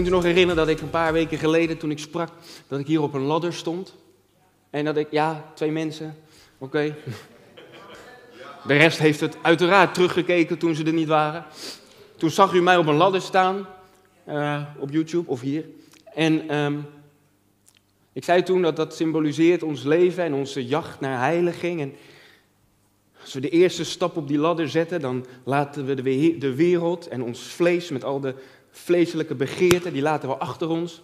Kunt u nog herinneren dat ik een paar weken geleden, toen ik sprak, dat ik hier op een ladder stond? En dat ik, ja, twee mensen, oké. De rest heeft het uiteraard teruggekeken toen ze er niet waren. Toen zag u mij op een ladder staan, uh, op YouTube of hier. En um, ik zei toen dat dat symboliseert ons leven en onze jacht naar heiliging. En als we de eerste stap op die ladder zetten, dan laten we de wereld en ons vlees met al de vleeselijke begeerten, die laten we achter ons.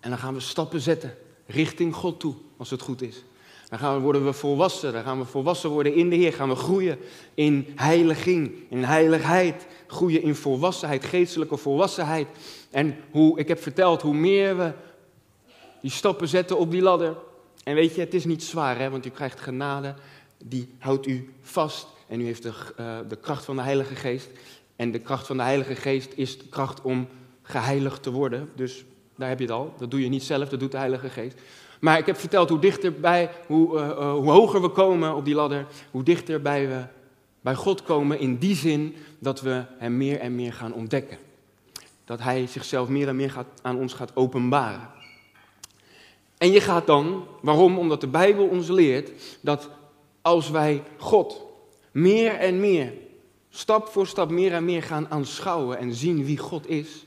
En dan gaan we stappen zetten richting God toe, als het goed is. Dan gaan we, worden we volwassen, dan gaan we volwassen worden in de Heer, gaan we groeien in heiliging, in heiligheid, groeien in volwassenheid, geestelijke volwassenheid. En hoe, ik heb verteld, hoe meer we die stappen zetten op die ladder. En weet je, het is niet zwaar, hè, want u krijgt genade, die houdt u vast. En u heeft de, uh, de kracht van de Heilige Geest. En de kracht van de Heilige Geest is de kracht om geheiligd te worden. Dus daar heb je het al. Dat doe je niet zelf, dat doet de Heilige Geest. Maar ik heb verteld hoe dichterbij, hoe, uh, uh, hoe hoger we komen op die ladder, hoe dichterbij we bij God komen in die zin dat we Hem meer en meer gaan ontdekken. Dat Hij zichzelf meer en meer gaat, aan ons gaat openbaren. En je gaat dan, waarom? Omdat de Bijbel ons leert dat als wij God meer en meer, stap voor stap meer en meer gaan aanschouwen en zien wie God is,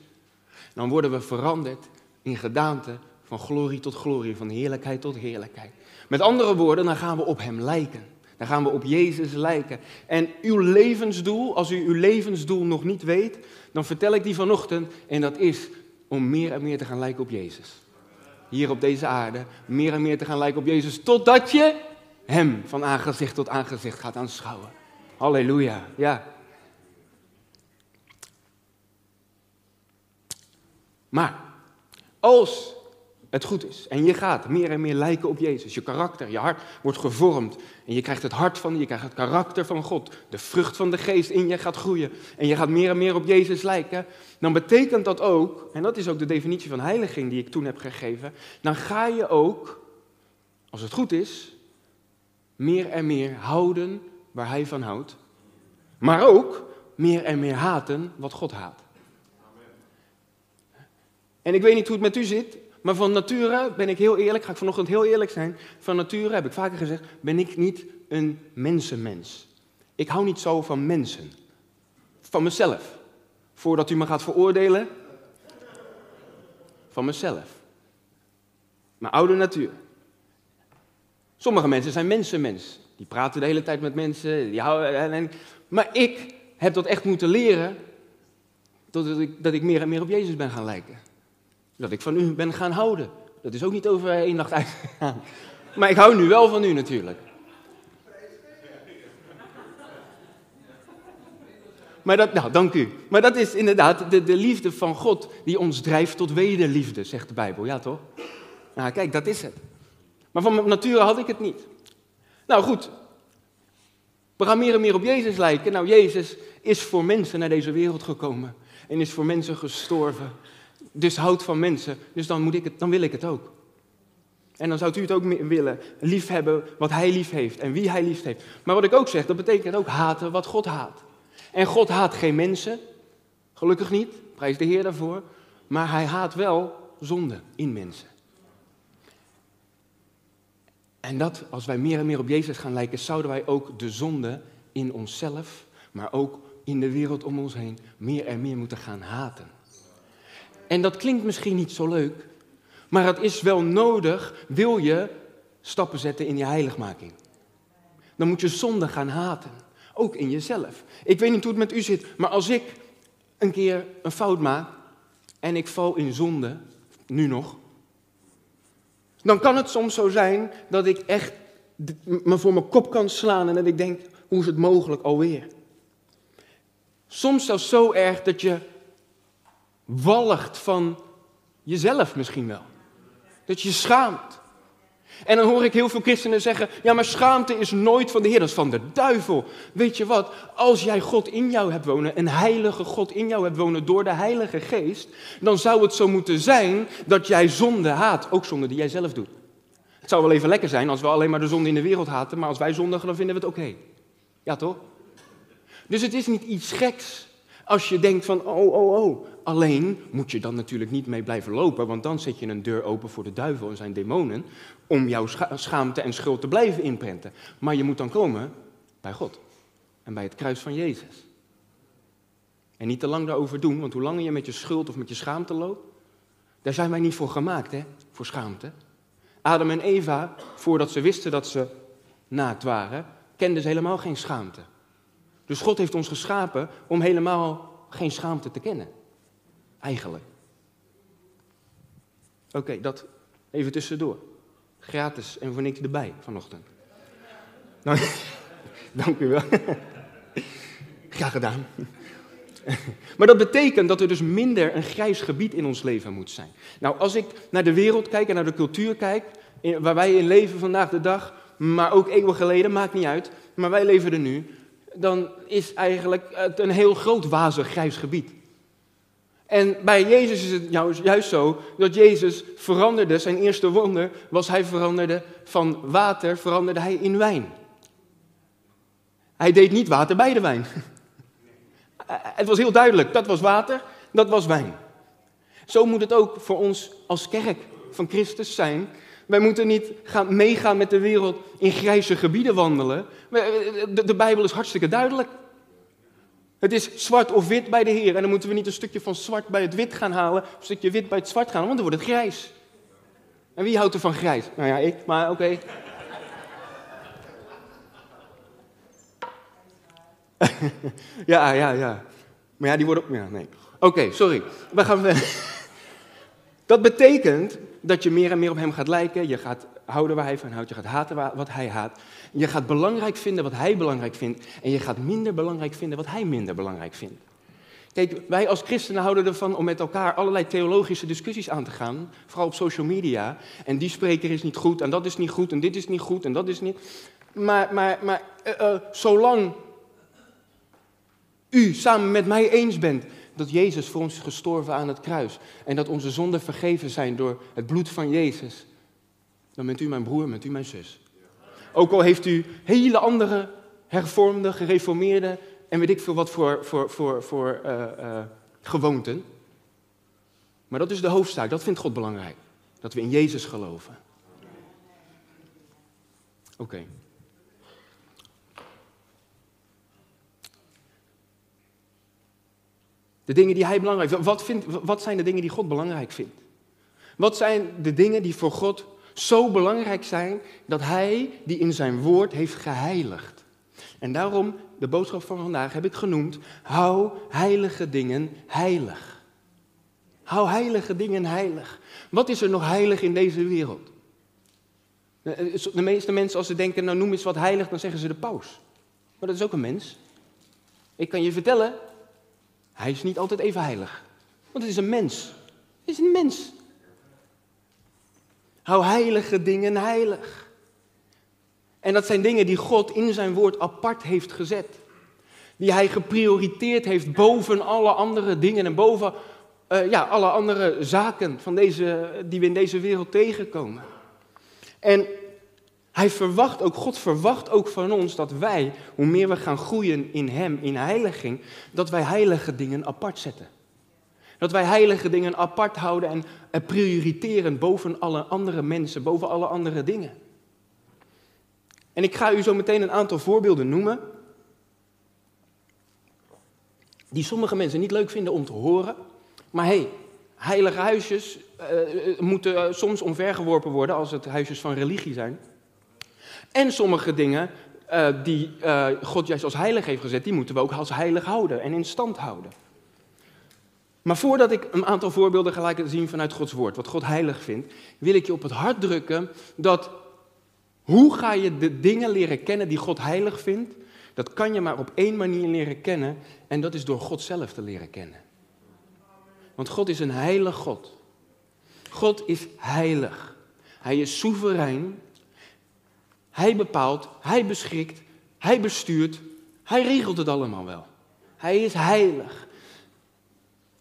dan worden we veranderd in gedaante van glorie tot glorie, van heerlijkheid tot heerlijkheid. Met andere woorden, dan gaan we op Hem lijken. Dan gaan we op Jezus lijken. En uw levensdoel, als u uw levensdoel nog niet weet, dan vertel ik die vanochtend. En dat is om meer en meer te gaan lijken op Jezus. Hier op deze aarde, meer en meer te gaan lijken op Jezus, totdat je Hem van aangezicht tot aangezicht gaat aanschouwen. Halleluja, ja. Maar als het goed is en je gaat meer en meer lijken op Jezus, je karakter, je hart wordt gevormd en je krijgt het hart van, je krijgt het karakter van God, de vrucht van de geest in je gaat groeien en je gaat meer en meer op Jezus lijken, dan betekent dat ook, en dat is ook de definitie van heiliging die ik toen heb gegeven, dan ga je ook, als het goed is, meer en meer houden waar Hij van houdt, maar ook meer en meer haten wat God haat. En ik weet niet hoe het met u zit, maar van nature ben ik heel eerlijk, ga ik vanochtend heel eerlijk zijn. Van nature, heb ik vaker gezegd, ben ik niet een mensenmens. Ik hou niet zo van mensen. Van mezelf. Voordat u me gaat veroordelen. Van mezelf. Mijn oude natuur. Sommige mensen zijn mensenmens. Die praten de hele tijd met mensen. Die houden, en, maar ik heb dat echt moeten leren. Dat ik, dat ik meer en meer op Jezus ben gaan lijken. Dat ik van u ben gaan houden. Dat is ook niet over één nacht uitgegaan. Maar ik hou nu wel van u natuurlijk. Maar dat, nou, dank u. Maar dat is inderdaad de, de liefde van God die ons drijft tot wederliefde, zegt de Bijbel. Ja, toch? Nou, kijk, dat is het. Maar van nature had ik het niet. Nou, goed. We gaan meer en meer op Jezus lijken. Nou, Jezus is voor mensen naar deze wereld gekomen. En is voor mensen gestorven dus houdt van mensen, dus dan, moet ik het, dan wil ik het ook. En dan zou u het ook willen, lief hebben wat hij lief heeft en wie hij lief heeft. Maar wat ik ook zeg, dat betekent ook haten wat God haat. En God haat geen mensen, gelukkig niet, prijs de Heer daarvoor. Maar hij haat wel zonde in mensen. En dat, als wij meer en meer op Jezus gaan lijken, zouden wij ook de zonde in onszelf, maar ook in de wereld om ons heen, meer en meer moeten gaan haten. En dat klinkt misschien niet zo leuk, maar het is wel nodig, wil je stappen zetten in je heiligmaking. Dan moet je zonde gaan haten, ook in jezelf. Ik weet niet hoe het met u zit, maar als ik een keer een fout maak en ik val in zonde, nu nog, dan kan het soms zo zijn dat ik echt me voor mijn kop kan slaan en dat ik denk, hoe is het mogelijk alweer? Soms zelfs zo erg dat je walgt van jezelf misschien wel. Dat je schaamt. En dan hoor ik heel veel christenen zeggen: ja, maar schaamte is nooit van de Heer, dat is van de duivel. Weet je wat? Als jij God in jou hebt wonen, een heilige God in jou hebt wonen door de Heilige Geest, dan zou het zo moeten zijn dat jij zonde haat, ook zonde die jij zelf doet. Het zou wel even lekker zijn als we alleen maar de zonde in de wereld haten, maar als wij zondigen, dan vinden we het oké. Ja, toch? Dus het is niet iets geks als je denkt van, oh, oh, oh, Alleen moet je dan natuurlijk niet mee blijven lopen, want dan zet je een deur open voor de duivel en zijn demonen om jouw schaamte en schuld te blijven inprenten. Maar je moet dan komen bij God en bij het kruis van Jezus. En niet te lang daarover doen, want hoe langer je met je schuld of met je schaamte loopt, daar zijn wij niet voor gemaakt, hè, voor schaamte. Adam en Eva, voordat ze wisten dat ze naakt waren, kenden ze helemaal geen schaamte. Dus God heeft ons geschapen om helemaal geen schaamte te kennen. Eigenlijk. Oké, dat even tussendoor. Gratis en voor niks erbij vanochtend. Dank, dank u wel. Graag gedaan. Maar dat betekent dat er dus minder een grijs gebied in ons leven moet zijn. Nou, als ik naar de wereld kijk en naar de cultuur kijk, waar wij in leven vandaag de dag, maar ook eeuwen geleden, maakt niet uit, maar wij leven er nu, dan is eigenlijk het een heel groot wazig grijs gebied. En bij Jezus is het juist zo dat Jezus veranderde, zijn eerste wonder was hij veranderde van water, veranderde hij in wijn. Hij deed niet water bij de wijn. Het was heel duidelijk, dat was water, dat was wijn. Zo moet het ook voor ons als kerk van Christus zijn. Wij moeten niet gaan meegaan met de wereld in grijze gebieden wandelen. De, de Bijbel is hartstikke duidelijk. Het is zwart of wit bij de Heer. En dan moeten we niet een stukje van zwart bij het wit gaan halen, een stukje wit bij het zwart gaan, want dan wordt het grijs. En wie houdt er van grijs? Nou ja, ik, maar oké. ja, ja, ja. Maar ja, die worden... Ja, nee. Oké, sorry. We gaan verder. Dat betekent dat je meer en meer op hem gaat lijken. Je gaat houden waar hij van houdt. Je gaat haten wat hij haat. Je gaat belangrijk vinden wat hij belangrijk vindt. En je gaat minder belangrijk vinden wat hij minder belangrijk vindt. Kijk, wij als christenen houden ervan om met elkaar allerlei theologische discussies aan te gaan. Vooral op social media. En die spreker is niet goed en dat is niet goed en dit is niet goed en dat is niet. Maar, maar, maar uh, uh, zolang u samen met mij eens bent dat Jezus voor ons is gestorven aan het kruis en dat onze zonden vergeven zijn door het bloed van Jezus, dan bent u mijn broer, bent u mijn zus. Ook al heeft u hele andere hervormde, gereformeerde en weet ik veel wat voor, voor, voor, voor uh, uh, gewoonten. Maar dat is de hoofdzaak, dat vindt God belangrijk. Dat we in Jezus geloven. Oké. De dingen die hij belangrijk vindt. Wat, vindt. wat zijn de dingen die God belangrijk vindt? Wat zijn de dingen die voor God zo belangrijk zijn dat hij die in zijn woord heeft geheiligd? En daarom, de boodschap van vandaag heb ik genoemd, hou heilige dingen heilig. Hou heilige dingen heilig. Wat is er nog heilig in deze wereld? De meeste mensen, als ze denken, nou noem eens wat heilig, dan zeggen ze de paus. Maar dat is ook een mens. Ik kan je vertellen, hij is niet altijd even heilig. Want het is een mens. Het is een mens. Hou heilige dingen heilig. En dat zijn dingen die God in zijn woord apart heeft gezet. Die hij geprioriteerd heeft boven alle andere dingen en boven uh, ja, alle andere zaken van deze, die we in deze wereld tegenkomen. En hij verwacht ook, God verwacht ook van ons dat wij, hoe meer we gaan groeien in Hem, in heiliging, dat wij heilige dingen apart zetten. Dat wij heilige dingen apart houden en prioriteren boven alle andere mensen, boven alle andere dingen. En ik ga u zo meteen een aantal voorbeelden noemen. Die sommige mensen niet leuk vinden om te horen. Maar hé, hey, heilige huisjes uh, moeten soms omvergeworpen worden als het huisjes van religie zijn. En sommige dingen die God juist als heilig heeft gezet, die moeten we ook als heilig houden en in stand houden. Maar voordat ik een aantal voorbeelden ga laten zien vanuit Gods woord, wat God heilig vindt, wil ik je op het hart drukken dat hoe ga je de dingen leren kennen die God heilig vindt? Dat kan je maar op één manier leren kennen en dat is door God zelf te leren kennen. Want God is een heilig God. God is heilig. Hij is soeverein hij bepaalt, hij beschikt, hij bestuurt, hij regelt het allemaal wel. Hij is heilig.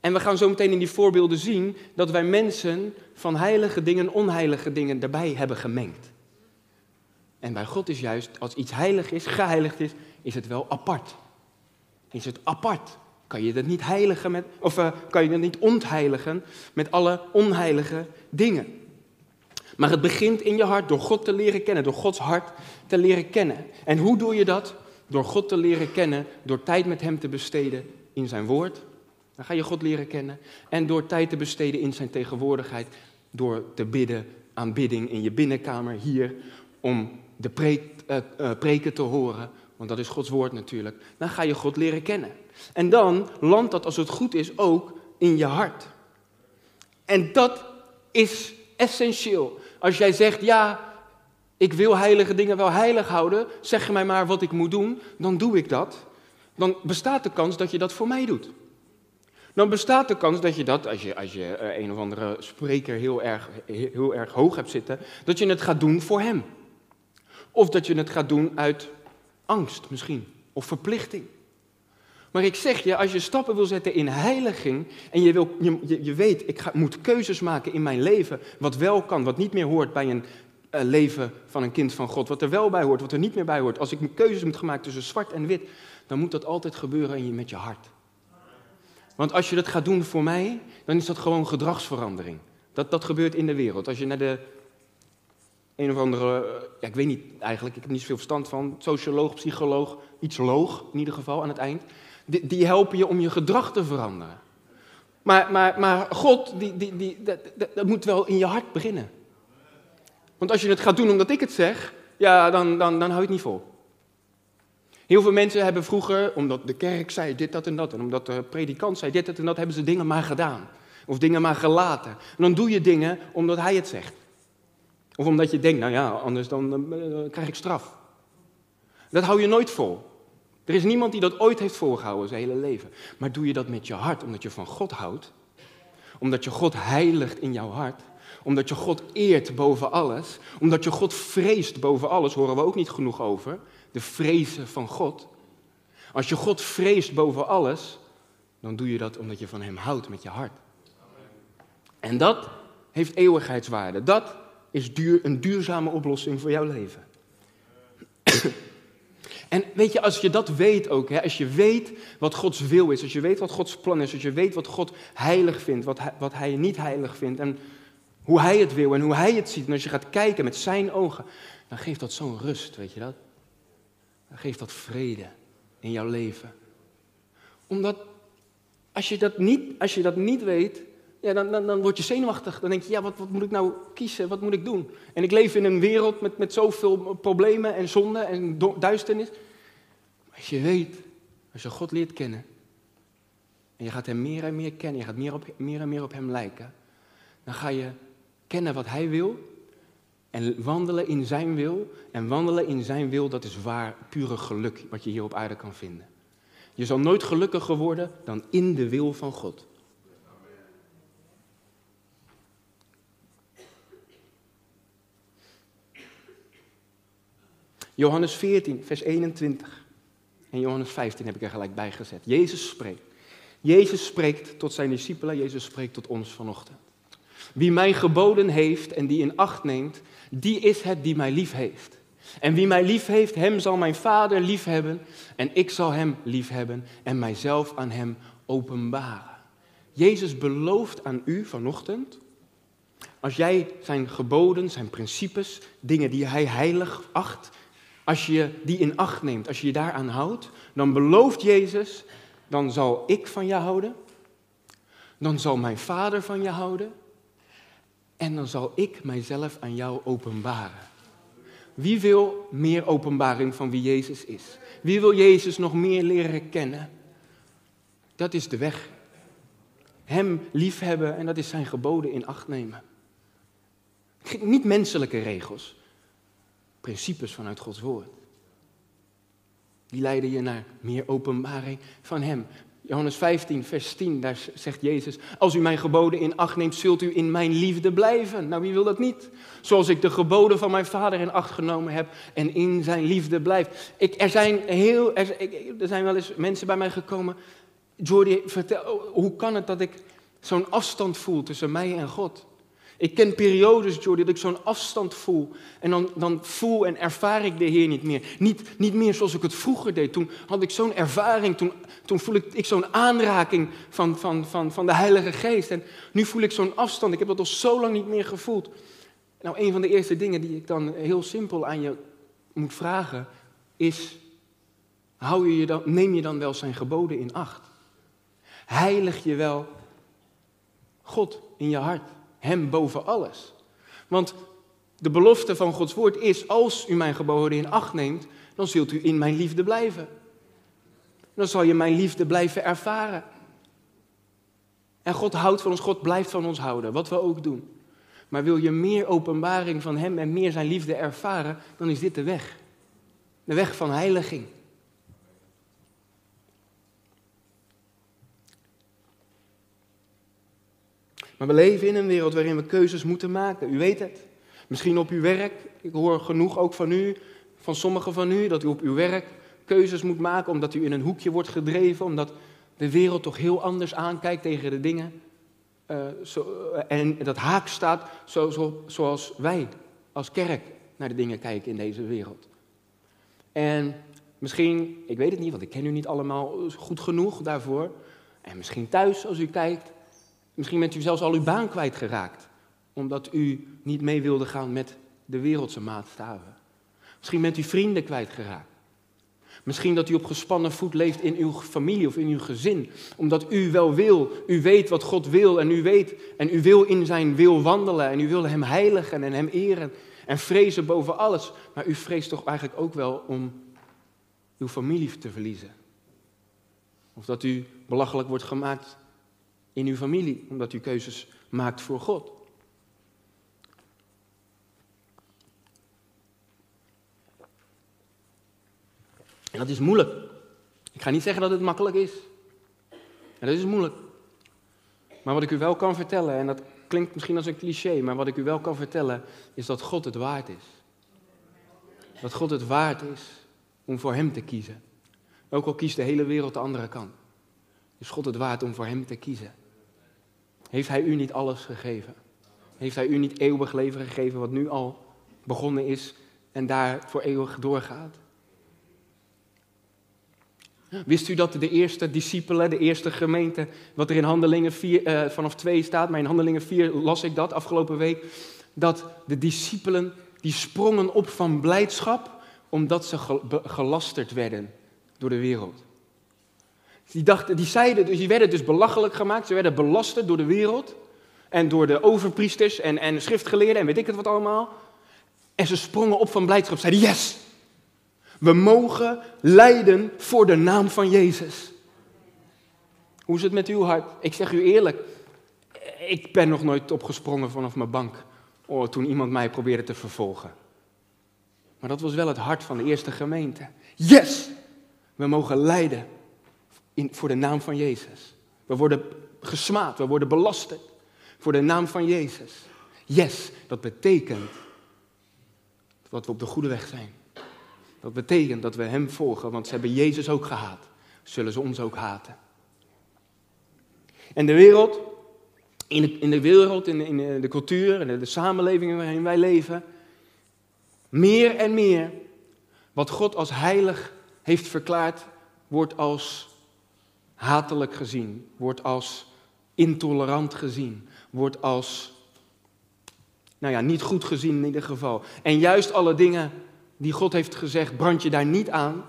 En we gaan zo meteen in die voorbeelden zien dat wij mensen van heilige dingen onheilige dingen erbij hebben gemengd. En bij God is juist, als iets heilig is, geheiligd is, is het wel apart. Is het apart. kan je dat niet heiligen met, of uh, kan je dat niet ontheiligen met alle onheilige dingen. Maar het begint in je hart door God te leren kennen, door Gods hart te leren kennen. En hoe doe je dat? Door God te leren kennen, door tijd met Hem te besteden in Zijn woord. Dan ga je God leren kennen. En door tijd te besteden in Zijn tegenwoordigheid, door te bidden, aanbidding in je binnenkamer hier, om de preek, uh, uh, preken te horen, want dat is Gods woord natuurlijk. Dan ga je God leren kennen. En dan landt dat, als het goed is, ook in je hart. En dat is essentieel. Als jij zegt, ja, ik wil heilige dingen wel heilig houden, zeg mij maar wat ik moet doen, dan doe ik dat. Dan bestaat de kans dat je dat voor mij doet. Dan bestaat de kans dat je dat, als je, als je eh, een of andere spreker heel erg, heel erg hoog hebt zitten, dat je het gaat doen voor hem. Of dat je het gaat doen uit angst misschien, of verplichting. Maar ik zeg je, als je stappen wil zetten in heiliging en je, wil, je, je weet, ik moet keuzes maken in mijn leven, wat wel kan, wat niet meer hoort bij een uh, leven van een kind van God, wat er wel bij hoort, wat er niet meer bij hoort. Als ik keuzes moet gemaakt tussen zwart en wit, dan moet dat altijd gebeuren in je, met je hart. Want als je dat gaat doen voor mij, dan is dat gewoon gedragsverandering. Dat, dat gebeurt in de wereld. Als je naar de een of andere, ja, ik weet niet eigenlijk, ik heb niet zoveel verstand van, socioloog, psycholoog, iets loog in ieder geval aan het eind. Die, die helpen je om je gedrag te veranderen. Maar, maar, maar God, die, die, die, dat, dat, moet wel in je hart beginnen. Want als je het gaat doen omdat ik het zeg, ja, dan, dan, dan hou je het niet vol. Heel veel mensen hebben vroeger, omdat de kerk zei dit, dat en dat, en omdat de predikant zei dit, dat en dat, hebben ze dingen maar gedaan. Of dingen maar gelaten. En dan doe je dingen omdat hij het zegt. Of omdat je denkt, nou ja, anders dan uh, krijg ik straf. Dat hou je nooit vol. Er is niemand die dat ooit heeft volgehouden zijn hele leven. Maar doe je dat met je hart, omdat je van God houdt, omdat je God heiligt in jouw hart, omdat je God eert boven alles, omdat je God vreest boven alles, horen we ook niet genoeg over, de vrezen van God. Als je God vreest boven alles, dan doe je dat omdat je van Hem houdt met je hart. En dat heeft eeuwigheidswaarde. Dat is duur, een duurzame oplossing voor jouw leven. En weet je, als je dat weet ook, hè, als je weet wat Gods wil is, als je weet wat Gods plan is, als je weet wat God heilig vindt, wat hij, wat hij niet heilig vindt en hoe Hij het wil en hoe Hij het ziet, en als je gaat kijken met Zijn ogen, dan geeft dat zo'n rust, weet je dat? Dan geeft dat vrede in jouw leven. Omdat als je dat niet, als je dat niet weet, ja, dan, dan, dan word je zenuwachtig. Dan denk je, ja, wat, wat moet ik nou kiezen? Wat moet ik doen? En ik leef in een wereld met, met zoveel problemen en zonden en duisternis. Maar als je weet, als je God leert kennen, en je gaat hem meer en meer kennen, je gaat meer, op, meer en meer op hem lijken, dan ga je kennen wat hij wil en wandelen in zijn wil. En wandelen in zijn wil, dat is waar, pure geluk wat je hier op aarde kan vinden. Je zal nooit gelukkiger worden dan in de wil van God. Johannes 14, vers 21 en Johannes 15 heb ik er gelijk bij gezet. Jezus spreekt. Jezus spreekt tot zijn discipelen, Jezus spreekt tot ons vanochtend. Wie mij geboden heeft en die in acht neemt, die is het die mij lief heeft. En wie mij lief heeft, hem zal mijn Vader lief hebben en ik zal hem lief hebben en mijzelf aan hem openbaren. Jezus belooft aan u vanochtend, als jij zijn geboden, zijn principes, dingen die hij heilig acht, als je die in acht neemt, als je je daaraan houdt, dan belooft Jezus, dan zal ik van je houden, dan zal mijn Vader van je houden en dan zal ik mijzelf aan jou openbaren. Wie wil meer openbaring van wie Jezus is? Wie wil Jezus nog meer leren kennen? Dat is de weg. Hem liefhebben en dat is zijn geboden in acht nemen. Niet menselijke regels principes vanuit Gods woord. Die leiden je naar meer openbaring van Hem. Johannes 15, vers 10, daar zegt Jezus: Als u mijn geboden in acht neemt, zult u in mijn liefde blijven. Nou, wie wil dat niet? Zoals ik de geboden van mijn vader in acht genomen heb en in zijn liefde blijf. Ik, er, zijn heel, er, er zijn wel eens mensen bij mij gekomen. Jordi, vertel, hoe kan het dat ik zo'n afstand voel tussen mij en God? Ik ken periodes, Jordi, dat ik zo'n afstand voel. En dan, dan voel en ervaar ik de Heer niet meer. Niet, niet meer zoals ik het vroeger deed. Toen had ik zo'n ervaring, toen, toen voel ik, ik zo'n aanraking van, van, van, van de Heilige Geest. En nu voel ik zo'n afstand. Ik heb dat al zo lang niet meer gevoeld. Nou, een van de eerste dingen die ik dan heel simpel aan je moet vragen, is: hou je je dan, neem je dan wel zijn geboden in acht? Heilig je wel God in je hart? Hem boven alles. Want de belofte van Gods woord is, als u mijn geboden in acht neemt, dan zult u in mijn liefde blijven. Dan zal je mijn liefde blijven ervaren. En God houdt van ons, God blijft van ons houden, wat we ook doen. Maar wil je meer openbaring van Hem en meer Zijn liefde ervaren, dan is dit de weg. De weg van heiliging. Maar we leven in een wereld waarin we keuzes moeten maken. U weet het. Misschien op uw werk. Ik hoor genoeg ook van u, van sommigen van u, dat u op uw werk keuzes moet maken omdat u in een hoekje wordt gedreven, omdat de wereld toch heel anders aankijkt tegen de dingen. Uh, zo, en dat haak staat zo, zo, zoals wij als kerk naar de dingen kijken in deze wereld. En misschien, ik weet het niet, want ik ken u niet allemaal goed genoeg daarvoor. En misschien thuis, als u kijkt, Misschien bent u zelfs al uw baan kwijtgeraakt, omdat u niet mee wilde gaan met de wereldse maatstaven. Misschien bent u vrienden kwijtgeraakt. Misschien dat u op gespannen voet leeft in uw familie of in uw gezin, omdat u wel wil, u weet wat God wil en u weet en u wil in zijn wil wandelen en u wil hem heiligen en hem eren en vrezen boven alles. Maar u vreest toch eigenlijk ook wel om uw familie te verliezen. Of dat u belachelijk wordt gemaakt in uw familie, omdat u keuzes maakt voor God. En dat is moeilijk. Ik ga niet zeggen dat het makkelijk is. En dat is moeilijk. Maar wat ik u wel kan vertellen, en dat klinkt misschien als een cliché, maar wat ik u wel kan vertellen, is dat God het waard is. Dat God het waard is om voor Hem te kiezen. Ook al kiest de hele wereld de andere kant. Is God het waard om voor Hem te kiezen? Heeft Hij u niet alles gegeven? Heeft Hij u niet eeuwig leven gegeven wat nu al begonnen is en daar voor eeuwig doorgaat? Wist u dat de eerste discipelen, de eerste gemeente, wat er in Handelingen 4, eh, vanaf 2 staat, maar in Handelingen 4 las ik dat afgelopen week, dat de discipelen die sprongen op van blijdschap omdat ze gelasterd werden door de wereld. Die, dachten, die, zeiden, dus die werden dus belachelijk gemaakt, ze werden belasterd door de wereld en door de overpriesters en, en schriftgeleerden en weet ik het wat allemaal. En ze sprongen op van blijdschap, zeiden yes, we mogen lijden voor de naam van Jezus. Hoe is het met uw hart? Ik zeg u eerlijk, ik ben nog nooit opgesprongen vanaf mijn bank oh, toen iemand mij probeerde te vervolgen. Maar dat was wel het hart van de eerste gemeente. Yes, we mogen lijden in, voor de naam van Jezus. We worden gesmaad, we worden belasterd voor de naam van Jezus. Yes, dat betekent dat we op de goede weg zijn. Dat betekent dat we Hem volgen, want ze hebben Jezus ook gehaat. Zullen ze ons ook haten. En de wereld, in de, in de wereld, in de, in de cultuur, en de samenleving waarin wij leven, meer en meer wat God als heilig heeft verklaard, wordt als hatelijk gezien, wordt als intolerant gezien, wordt als, nou ja, niet goed gezien in ieder geval. En juist alle dingen die God heeft gezegd, brand je daar niet aan.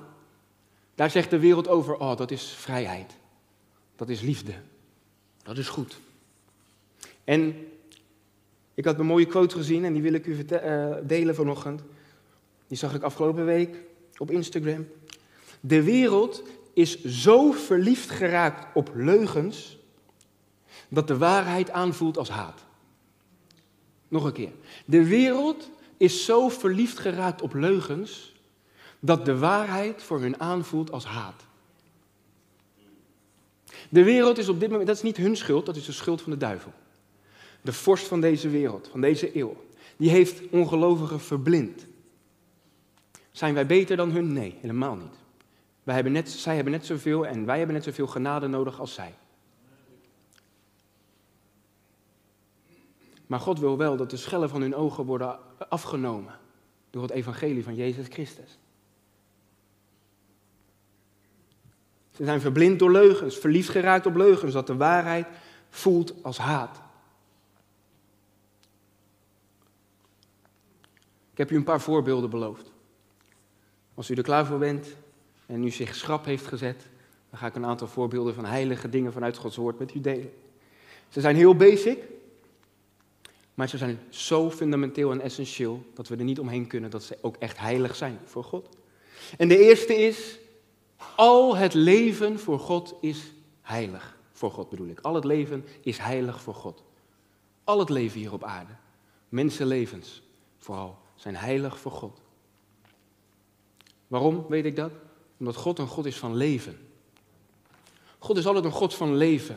Daar zegt de wereld over, oh, dat is vrijheid. Dat is liefde. Dat is goed. En ik had een mooie quote gezien en die wil ik u uh, delen vanochtend. Die zag ik afgelopen week op Instagram. De wereld is zo verliefd geraakt op leugens dat de waarheid aanvoelt als haat. Nog een keer. De wereld is zo verliefd geraakt op leugens dat de waarheid voor hun aanvoelt als haat. De wereld is op dit moment, dat is niet hun schuld, dat is de schuld van de duivel. De vorst van deze wereld, van deze eeuw, die heeft ongelovigen verblind. Zijn wij beter dan hun? Nee, helemaal niet. Wij hebben net, zij hebben net zoveel en wij hebben net zoveel genade nodig als zij. Maar God wil wel dat de schellen van hun ogen worden afgenomen door het evangelie van Jezus Christus. Ze zijn verblind door leugens, verliefd geraakt op leugens, dat de waarheid voelt als haat. Ik heb u een paar voorbeelden beloofd. Als u er klaar voor bent en u zich schrap heeft gezet, dan ga ik een aantal voorbeelden van heilige dingen vanuit Gods woord met u delen. Ze zijn heel basic, maar ze zijn zo fundamenteel en essentieel dat we er niet omheen kunnen dat ze ook echt heilig zijn voor God. En de eerste is, al het leven voor God is heilig. Voor God bedoel ik. Al het leven is heilig voor God. Al het leven hier op aarde, mensenlevens vooral, zijn heilig voor God. Waarom weet ik dat? Omdat God een God is van leven. God is altijd een God van leven.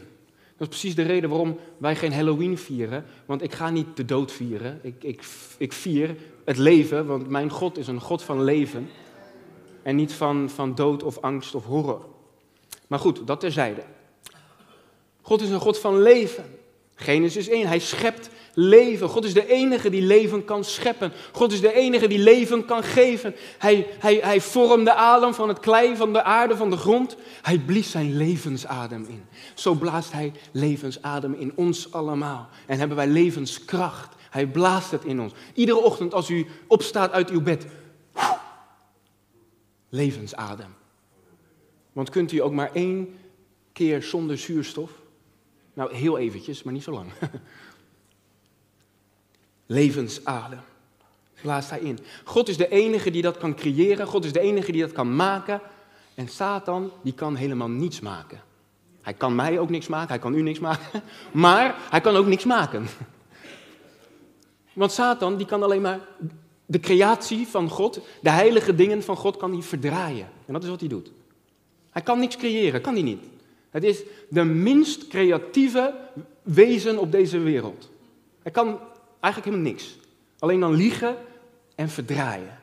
Dat is precies de reden waarom wij geen Halloween vieren. Want ik ga niet de dood vieren. Ik, ik, ik vier het leven, want mijn God is een God van leven. En niet van, van dood of angst of horror. Maar goed, dat terzijde. God is een God van leven. Genesis 1, hij schept leven. God is de enige die leven kan scheppen. God is de enige die leven kan geven. Hij, hij, hij vormde adem van het klei, van de aarde, van de grond. Hij blies zijn levensadem in. Zo blaast hij levensadem in ons allemaal. En hebben wij levenskracht. Hij blaast het in ons. Iedere ochtend als u opstaat uit uw bed. Levensadem. Want kunt u ook maar één keer zonder zuurstof? Nou, heel eventjes, maar niet zo lang. Levensadem. Blaast hij in. God is de enige die dat kan creëren. God is de enige die dat kan maken. En Satan, die kan helemaal niets maken. Hij kan mij ook niks maken, hij kan u niks maken. Maar hij kan ook niks maken. Want Satan, die kan alleen maar de creatie van God, de heilige dingen van God, kan hij verdraaien. En dat is wat hij doet. Hij kan niks creëren, kan hij niet. Het is de minst creatieve wezen op deze wereld. Hij kan eigenlijk helemaal niks. Alleen dan liegen en verdraaien.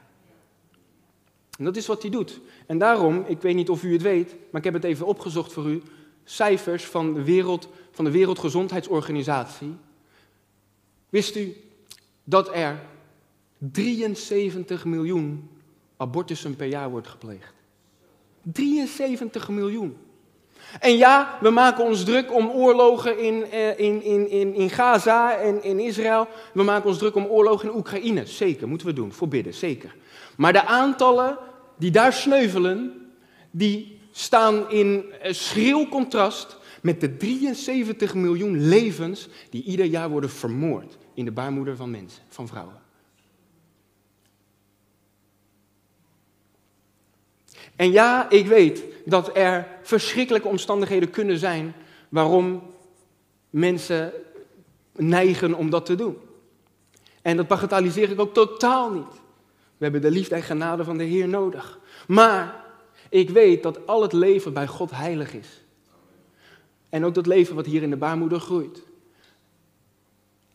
En dat is wat hij doet. En daarom, ik weet niet of u het weet, maar ik heb het even opgezocht voor u. Cijfers van de, wereld, van de Wereldgezondheidsorganisatie. Wist u dat er 73 miljoen abortussen per jaar wordt gepleegd? 73 miljoen. En ja, we maken ons druk om oorlogen in, in, in, in, in Gaza en in Israël. We maken ons druk om oorlogen in Oekraïne. Zeker, moeten we doen, voor bidden, zeker. Maar de aantallen die daar sneuvelen, die staan in schril contrast met de 73 miljoen levens die ieder jaar worden vermoord in de baarmoeder van mensen, van vrouwen. En ja, ik weet dat er verschrikkelijke omstandigheden kunnen zijn waarom mensen neigen om dat te doen. En dat bagatelliseer ik ook totaal niet. We hebben de liefde en genade van de Heer nodig. Maar ik weet dat al het leven bij God heilig is. En ook dat leven wat hier in de baarmoeder groeit.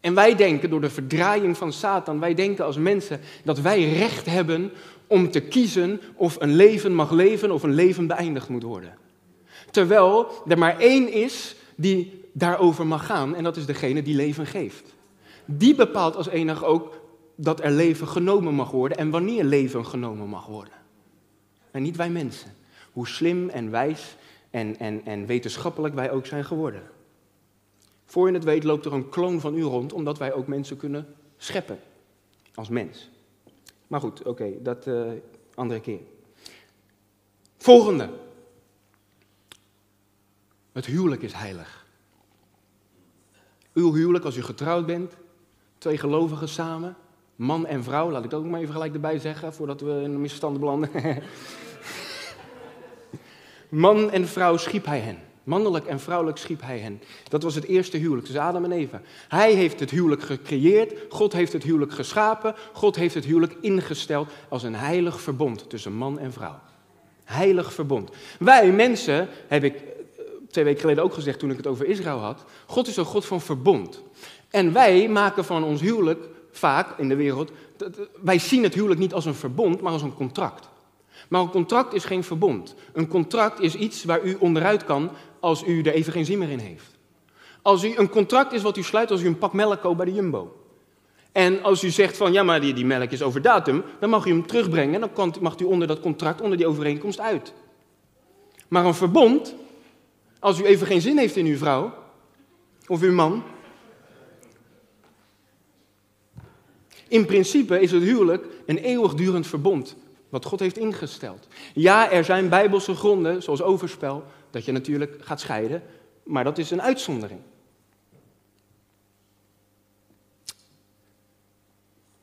En wij denken door de verdraaiing van Satan, wij denken als mensen dat wij recht hebben om te kiezen of een leven mag leven of een leven beëindigd moet worden. Terwijl er maar één is die daarover mag gaan en dat is degene die leven geeft. Die bepaalt als enig ook dat er leven genomen mag worden en wanneer leven genomen mag worden. En niet wij mensen. Hoe slim en wijs en, en, en wetenschappelijk wij ook zijn geworden. Voor je het weet loopt er een kloon van u rond, omdat wij ook mensen kunnen scheppen. Als mens. Maar goed, oké, dat uh, andere keer. Volgende. Het huwelijk is heilig. Uw huwelijk, als u getrouwd bent, twee gelovigen samen, man en vrouw, laat ik dat ook maar even gelijk erbij zeggen, voordat we in een misverstand belanden. man en vrouw schiep hij hen. Mannelijk en vrouwelijk schiep hij hen. Dat was het eerste huwelijk tussen Adam en Eva. Hij heeft het huwelijk gecreëerd, God heeft het huwelijk geschapen, God heeft het huwelijk ingesteld als een heilig verbond tussen man en vrouw. Heilig verbond. Wij mensen, heb ik eh, twee weken geleden ook gezegd toen ik het over Israël had, God is een God van verbond. En wij maken van ons huwelijk vaak in de wereld, wij zien het huwelijk niet als een verbond, maar als een contract. Maar een contract is geen verbond. Een contract is iets waar u onderuit kan als u er even geen zin meer in heeft. Als u een contract is wat u sluit als u een pak melk koopt bij de Jumbo. En als u zegt van ja, maar die, melk is over datum, dan mag u hem terugbrengen en dan mag u onder dat contract, onder die overeenkomst uit. Maar een verbond, als u even geen zin heeft in uw vrouw of uw man, in principe is het huwelijk een eeuwigdurend verbond wat God heeft ingesteld. Ja, er zijn bijbelse gronden, zoals overspel, dat je natuurlijk gaat scheiden, maar dat is een uitzondering.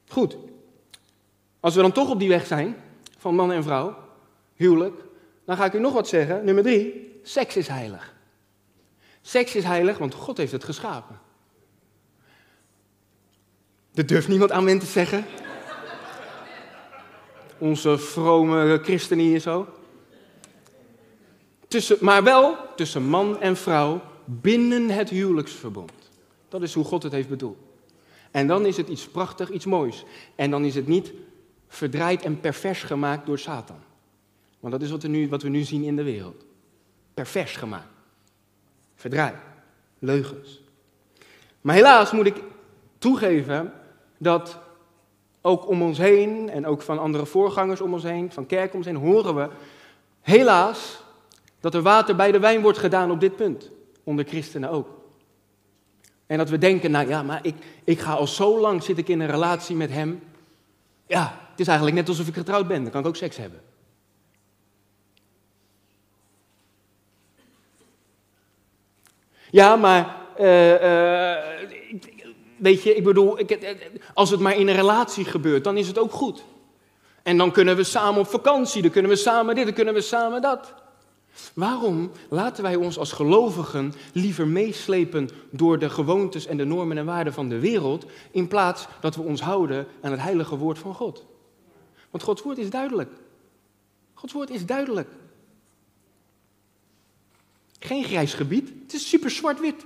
Goed. Als we dan toch op die weg zijn, van man en vrouw, huwelijk, dan ga ik u nog wat zeggen. Nummer drie, seks is heilig. Seks is heilig, want God heeft het geschapen. Dat durft niemand aan men te zeggen. Onze vrome christenen hier zo. Tussen, maar wel tussen man en vrouw binnen het huwelijksverbond. Dat is hoe God het heeft bedoeld. En dan is het iets prachtig, iets moois. En dan is het niet verdraaid en pervers gemaakt door Satan. Want dat is wat we nu, wat we nu zien in de wereld. Pervers gemaakt. Verdraaid. Leugens. Maar helaas moet ik toegeven dat ook om ons heen en ook van andere voorgangers om ons heen, van kerk om ons heen, horen we helaas dat er water bij de wijn wordt gedaan op dit punt. Onder christenen ook. En dat we denken, nou ja, maar ik, ik ga al zo lang zit ik in een relatie met hem. Ja, het is eigenlijk net alsof ik getrouwd ben, dan kan ik ook seks hebben. Ja, maar uh, uh, weet je, ik bedoel, ik, als het maar in een relatie gebeurt, dan is het ook goed. En dan kunnen we samen op vakantie, dan kunnen we samen dit, dan kunnen we samen dat. Waarom laten wij ons als gelovigen liever meeslepen door de gewoontes en de normen en waarden van de wereld, in plaats dat we ons houden aan het heilige woord van God? Want Gods woord is duidelijk. Gods woord is duidelijk. Geen grijs gebied, het is super zwart-wit.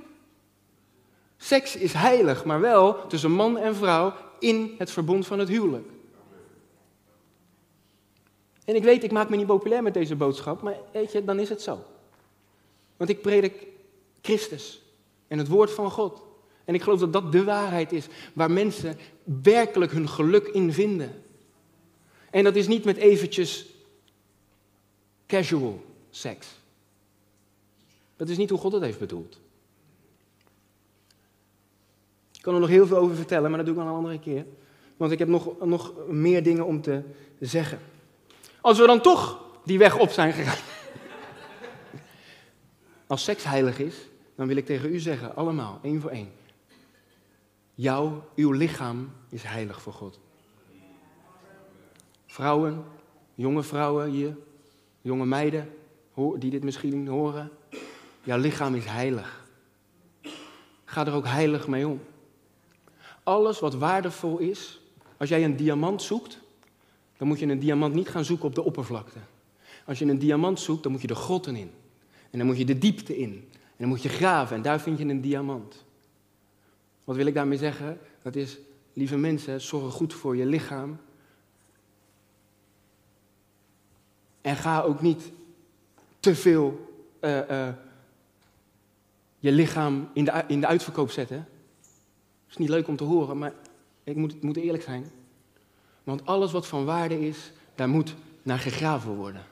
Seks is heilig, maar wel tussen man en vrouw in het verbond van het huwelijk. En ik weet, ik maak me niet populair met deze boodschap, maar weet je, dan is het zo. Want ik predik Christus en het woord van God. En ik geloof dat dat de waarheid is waar mensen werkelijk hun geluk in vinden. En dat is niet met eventjes casual seks. Dat is niet hoe God het heeft bedoeld. Ik kan er nog heel veel over vertellen, maar dat doe ik wel een andere keer. Want ik heb nog, nog meer dingen om te zeggen. Als we dan toch die weg op zijn gegaan. Als seks heilig is, dan wil ik tegen u zeggen, allemaal, één voor één. Jouw, uw lichaam is heilig voor God. Vrouwen, jonge vrouwen hier, jonge meiden die dit misschien horen. Jouw lichaam is heilig. Ga er ook heilig mee om. Alles wat waardevol is, als jij een diamant zoekt, dan moet je een diamant niet gaan zoeken op de oppervlakte. Als je een diamant zoekt, dan moet je de grotten in. En dan moet je de diepte in. En dan moet je graven en daar vind je een diamant. Wat wil ik daarmee zeggen? Dat is, lieve mensen, zorg goed voor je lichaam. En ga ook niet te veel uh, uh, je lichaam in de, in de uitverkoop zetten. Is niet leuk om te horen, maar ik moet, moet eerlijk zijn. Want alles wat van waarde is, daar moet naar gegraven worden.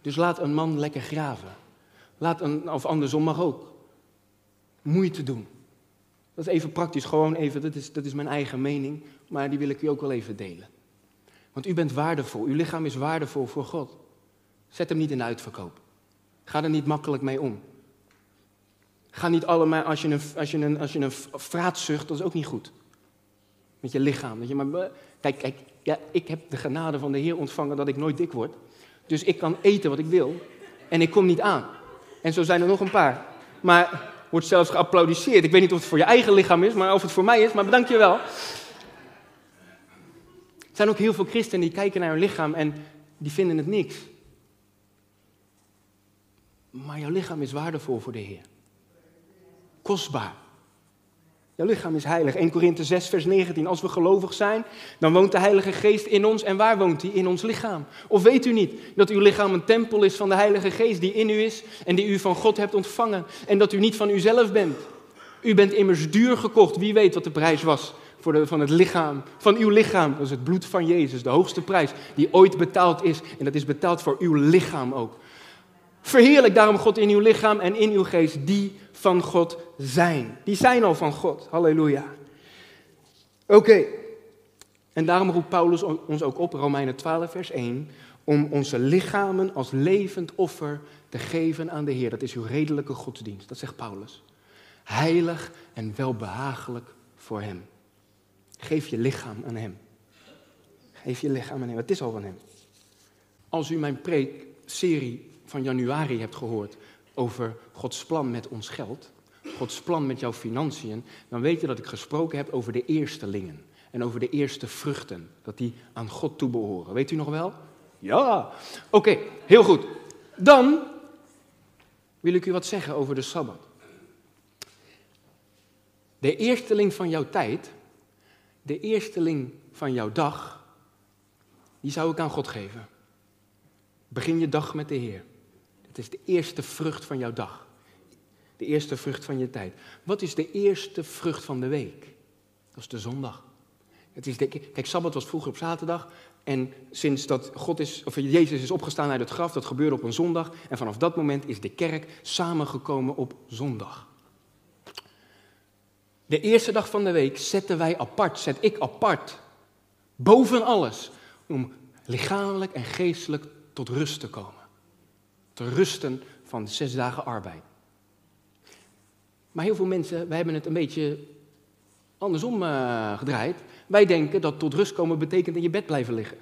Dus laat een man lekker graven. Laat een, of andersom mag ook. Moeite doen. Dat is even praktisch, gewoon even, dat is, dat is mijn eigen mening, maar die wil ik u ook wel even delen. Want u bent waardevol, uw lichaam is waardevol voor God. Zet hem niet in de uitverkoop. Ga er niet makkelijk mee om. Ga niet allemaal, als je een, als je een, als je een zucht, dat is ook niet goed. Met je lichaam. Dat je maar, kijk, kijk, ja, ik heb de genade van de Heer ontvangen dat ik nooit dik word. Dus ik kan eten wat ik wil en ik kom niet aan. En zo zijn er nog een paar. Maar wordt zelfs geapplaudisseerd. Ik weet niet of het voor je eigen lichaam is, maar of het voor mij is, maar bedank je wel. Er zijn ook heel veel christenen die kijken naar hun lichaam en die vinden het niks. Maar jouw lichaam is waardevol voor de Heer. Kostbaar. Jouw lichaam is heilig. 1 Korinthe 6, vers 19. Als we gelovig zijn, dan woont de Heilige Geest in ons. En waar woont hij? In ons lichaam. Of weet u niet dat uw lichaam een tempel is van de Heilige Geest die in u is en die u van God hebt ontvangen? En dat u niet van uzelf bent. U bent immers duur gekocht. Wie weet wat de prijs was voor van het lichaam, van uw lichaam. Dat is het bloed van Jezus, de hoogste prijs die ooit betaald is. En dat is betaald voor uw lichaam ook. Verheerlijk daarom God in uw lichaam en in uw geest, die van God zijn. Die zijn al van God. Halleluja. Oké. En daarom roept Paulus ons ook op, Romeinen 12, vers 1, om onze lichamen als levend offer te geven aan de Heer. Dat is uw redelijke godsdienst. Dat zegt Paulus. Heilig en welbehagelijk voor Hem. Geef je lichaam aan Hem. Geef je lichaam aan Hem. Het is al van Hem. Als u mijn preekserie van januari hebt gehoord over Gods plan met ons geld, Gods plan met jouw financiën, dan weet je dat ik gesproken heb over de eerstelingen en over de eerste vruchten, dat die aan God toebehoren. Weet u nog wel? Ja. Oké, heel goed. Dan wil ik u wat zeggen over de Sabbat. De eersteling van jouw tijd, de eersteling van jouw dag, die zou ik aan God geven. Begin je dag met de Heer. Het is de eerste vrucht van jouw dag. De eerste vrucht van je tijd. Wat is de eerste vrucht van de week? Dat is de zondag. Het is de, kijk, Sabbat was vroeger op zaterdag. En sinds dat God is, of Jezus is opgestaan uit het graf, dat gebeurde op een zondag. En vanaf dat moment is de kerk samengekomen op zondag. De eerste dag van de week zetten wij apart, zet ik apart, boven alles, om lichamelijk en geestelijk tot rust te komen. Te rusten van zes dagen arbeid. Maar heel veel mensen, wij hebben het een beetje andersom uh, gedraaid. Wij denken dat tot rust komen betekent in je bed blijven liggen.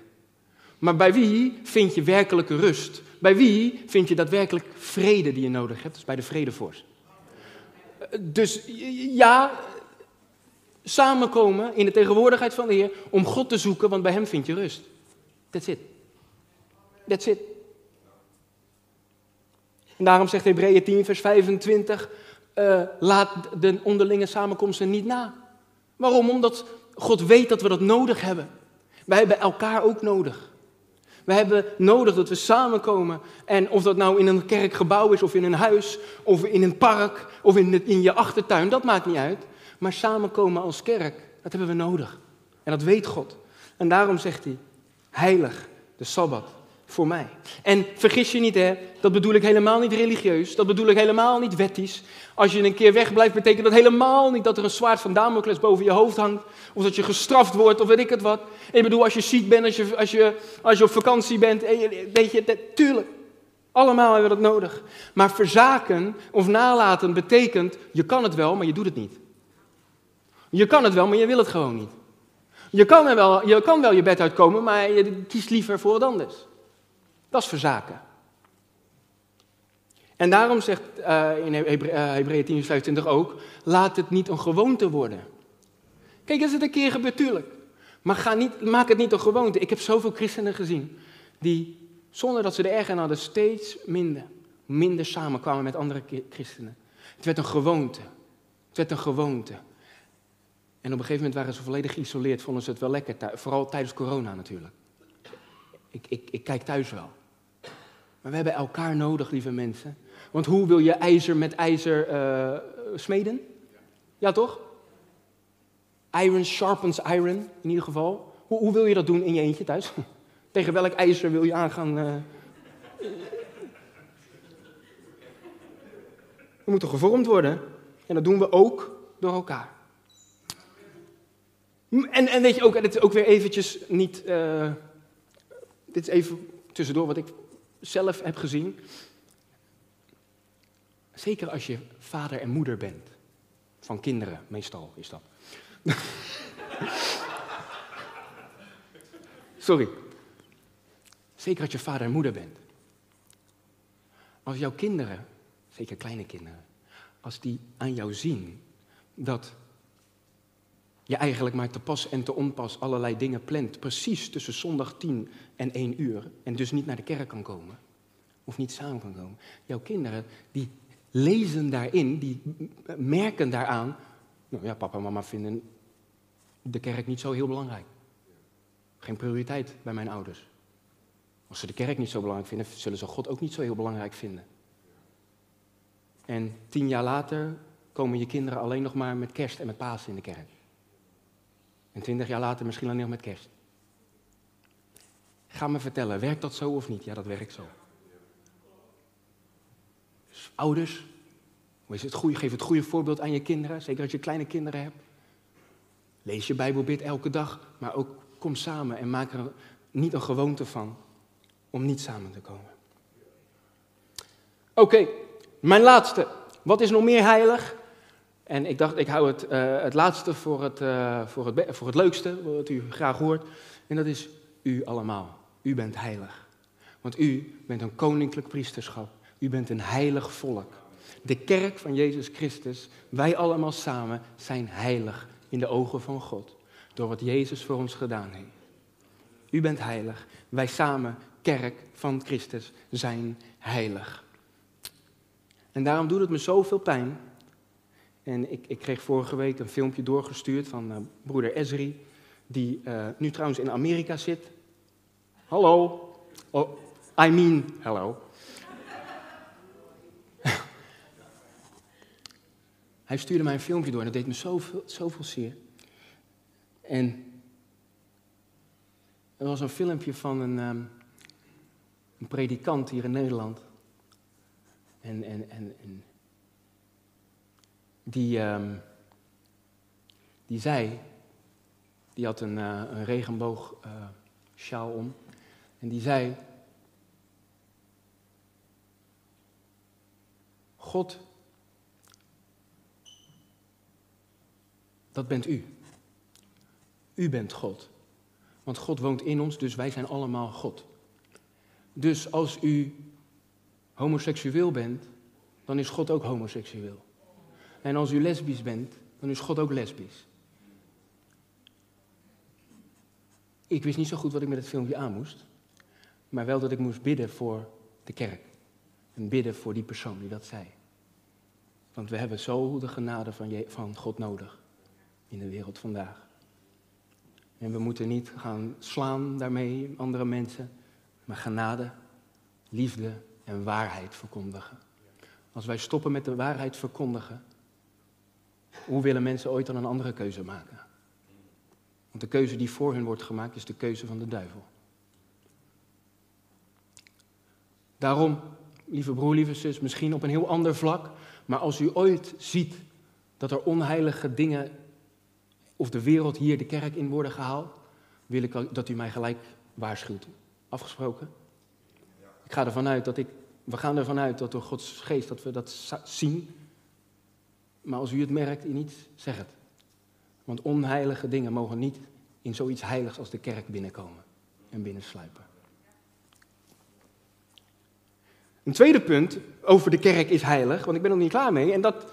Maar bij wie vind je werkelijke rust? Bij wie vind je daadwerkelijk vrede die je nodig hebt? Dus bij de vredevorst. Dus ja, samenkomen in de tegenwoordigheid van de Heer om God te zoeken, want bij Hem vind je rust. That's it. That's it. En daarom zegt Hebreeën 10, vers 25, uh, laat de onderlinge samenkomsten niet na. Waarom? Omdat God weet dat we dat nodig hebben. Wij hebben elkaar ook nodig. We hebben nodig dat we samenkomen. En of dat nou in een kerkgebouw is, of in een huis, of in een park, of in, in je achtertuin, dat maakt niet uit. Maar samenkomen als kerk, dat hebben we nodig. En dat weet God. En daarom zegt hij, heilig de Sabbat voor mij. En vergis je niet, hè, dat bedoel ik helemaal niet religieus, dat bedoel ik helemaal niet wettisch. Als je een keer wegblijft, betekent dat helemaal niet dat er een zwaard van Damocles boven je hoofd hangt, of dat je gestraft wordt, of weet ik het wat. Ik bedoel, als je ziek bent, als je, als je, als je op vakantie bent, weet je, dat, tuurlijk, allemaal hebben we dat nodig. Maar verzaken of nalaten betekent, je kan het wel, maar je doet het niet. Je kan het wel, maar je wil het gewoon niet. Je kan, er wel, je kan wel je bed uitkomen, maar je kiest liever voor wat anders. Dat is verzaken. En daarom zegt uh, in Hebreeën 10, 25 ook, laat het niet een gewoonte worden. Kijk, als het een keer gebeurt, tuurlijk. Maar ga niet, maak het niet een gewoonte. Ik heb zoveel christenen gezien die, zonder dat ze er erg aan hadden, steeds minder, minder samenkwamen met andere christenen. Het werd een gewoonte. Het werd een gewoonte. En op een gegeven moment waren ze volledig geïsoleerd, vonden ze het wel lekker, vooral tijdens corona natuurlijk. Ik, ik, ik kijk thuis wel. Maar we hebben elkaar nodig, lieve mensen. Want hoe wil je ijzer met ijzer uh, smeden? Ja, toch? Iron sharpens iron, in ieder geval. Hoe, hoe, wil je dat doen in je eentje thuis? Tegen welk ijzer wil je aangaan? Uh... We moeten gevormd worden. En dat doen we ook door elkaar. En, en weet je ook, en dit is ook weer eventjes niet... Uh, dit is even tussendoor wat ik zelf heb gezien. Zeker als je vader en moeder bent. Van kinderen, meestal is dat. Sorry. Zeker als je vader en moeder bent. Als jouw kinderen, zeker kleine kinderen, als die aan jou zien dat je eigenlijk maar te pas en te onpas allerlei dingen plant, precies tussen zondag 10 en 1 uur, en dus niet naar de kerk kan komen, of niet samen kan komen. Jouw kinderen, die lezen daarin, die merken daaraan, nou ja, papa en mama vinden de kerk niet zo heel belangrijk. Geen prioriteit bij mijn ouders. Als ze de kerk niet zo belangrijk vinden, zullen ze God ook niet zo heel belangrijk vinden. En tien jaar later komen je kinderen alleen nog maar met kerst en met Pasen in de kerk. En twintig jaar later misschien alleen nog met kerst. Ga me vertellen, werkt dat zo of niet? Ja, dat werkt zo. Dus ouders, is het goede, geef het goede voorbeeld aan je kinderen, zeker als je kleine kinderen hebt. Lees je Bijbelbid elke dag, maar ook kom samen en maak er niet een gewoonte van om niet samen te komen. Oké, mijn laatste. Wat is nog meer heilig? En ik dacht, ik hou het, uh, het laatste voor het, uh, voor, het, voor het leukste, wat u graag hoort. En dat is u allemaal. U bent heilig. Want u bent een koninklijk priesterschap. U bent een heilig volk. De kerk van Jezus Christus, wij allemaal samen, zijn heilig in de ogen van God. Door wat Jezus voor ons gedaan heeft. U bent heilig. Wij samen, kerk van Christus, zijn heilig. En daarom doet het me zoveel pijn. En ik, ik kreeg vorige week een filmpje doorgestuurd van uh, broeder Ezri, die uh, nu trouwens in Amerika zit. Hallo. Oh, I mean, hello. Hij stuurde mij een filmpje door en dat deed me zoveel, zoveel zeer. En er was een filmpje van een, um, een predikant hier in Nederland. En, en, en, en die, um, die zei, die had een, uh, een regenboog uh, sjaal om. En die zei, God, dat bent u. U bent God. Want God woont in ons, dus wij zijn allemaal God. Dus als u homoseksueel bent, dan is God ook homoseksueel. En als u lesbisch bent, dan is God ook lesbisch. Ik wist niet zo goed wat ik met het filmpje aan moest, maar wel dat ik moest bidden voor de kerk. En bidden voor die persoon die dat zei. Want we hebben zo de genade van, van God nodig in de wereld vandaag. En we moeten niet gaan slaan daarmee andere mensen, maar genade, liefde en waarheid verkondigen. Als wij stoppen met de waarheid verkondigen, hoe willen mensen ooit dan een andere keuze maken? Want de keuze die voor hen wordt gemaakt is de keuze van de duivel. Daarom, lieve broer, lieve zus, misschien op een heel ander vlak, maar als u ooit ziet dat er onheilige dingen of de wereld hier de kerk in worden gehaald, wil ik dat u mij gelijk waarschuwt. Afgesproken? Ik ga ervan uit dat ik, we gaan ervan uit dat door Gods geest dat we dat zien. Maar als u het merkt, niet, zeg het. Want onheilige dingen mogen niet in zoiets heiligs als de kerk binnenkomen en binnensluipen. Een tweede punt over de kerk is heilig, want ik ben er niet klaar mee. En dat